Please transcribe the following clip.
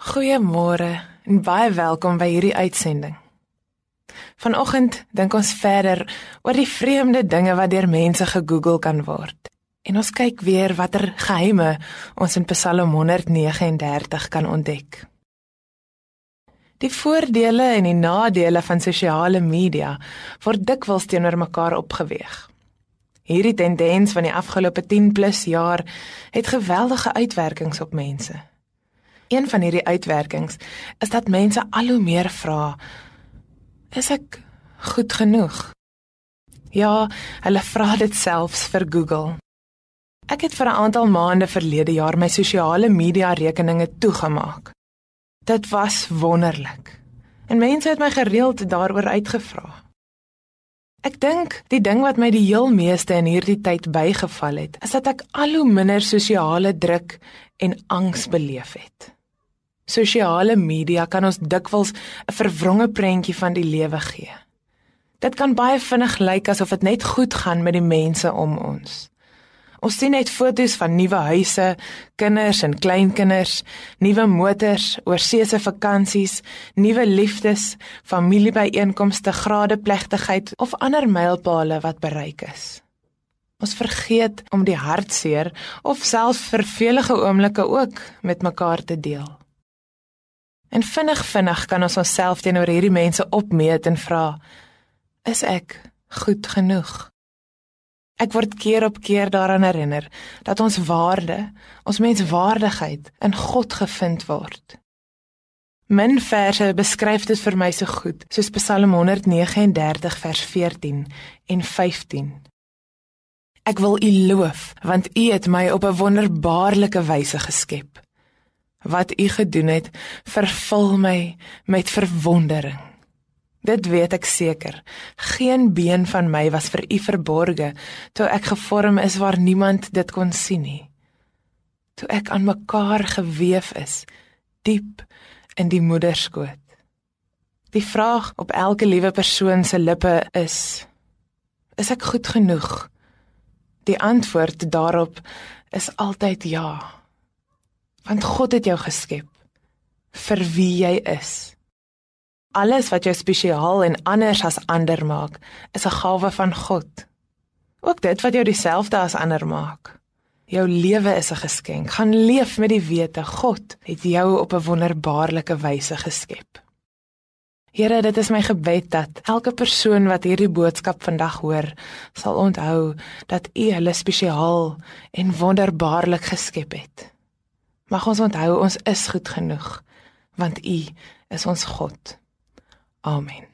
Goeiemôre en baie welkom by hierdie uitsending. Vanoggend dink ons verder oor die vreemde dinge wat deur mense gegoogel kan word. En ons kyk weer watter geheime ons in Psalm 139 kan ontdek. Die voordele en die nadele van sosiale media word dikwels teenoor mekaar opgeweeg. Hierdie tendens van die afgelope 10 plus jaar het geweldige uitwerkings op mense. Een van hierdie uitwerkings is dat mense al hoe meer vra: Is ek goed genoeg? Ja, hulle vra dit selfs vir Google. Ek het vir 'n aantal maande verlede jaar my sosiale media rekeninge toegemaak. Dit was wonderlik. En mense het my gereeld daaroor uitgevra. Ek dink die ding wat my die heel meeste in hierdie tyd bygeval het, is dat ek al hoe minder sosiale druk en angs beleef het. Sosiale media kan ons dikwels 'n verwronge prentjie van die lewe gee. Dit kan baie vinnig lyk asof dit net goed gaan met die mense om ons. Ons sien net foto's van nuwe huise, kinders en kleinkinders, nuwe motors, oorseese vakansies, nuwe liefdes, familiebyeenkomste, gradeplegtigheid of ander mylpale wat bereik is. Ons vergeet om die hartseer of selfs vervelige oomblikke ook met mekaar te deel. En vinnig vinnig kan ons onsself teenoor hierdie mense opmeet en vra: Is ek goed genoeg? Ek word keer op keer daaraan herinner dat ons waarde, ons menswaardigheid in God gevind word. Min verse beskryf dit vir my so goed, soos Psalm 139 vers 14 en 15. Ek wil U loof, want U het my op 'n wonderbaarlike wyse geskep. Wat U gedoen het, vervul my met verwondering. Dit weet ek seker. Geen been van my was vir u verborge toe ek gevorm is waar niemand dit kon sien nie. Toe ek aan mekaar gewewe is, diep in die moederskoot. Die vraag op elke liewe persoon se lippe is: Is ek goed genoeg? Die antwoord daarop is altyd ja. Want God het jou geskep vir wie jy is. Alles wat jou spesiaal en anders as ander maak, is 'n gawe van God. Ook dit wat jou dieselfde as ander maak. Jou lewe is 'n geskenk. Gaan leef met die wete God het jou op 'n wonderbaarlike wyse geskep. Here, dit is my gebed dat elke persoon wat hierdie boodskap vandag hoor, sal onthou dat U hulle spesiaal en wonderbaarlik geskep het. Mag ons onthou ons is goed genoeg, want U is ons God. Amen.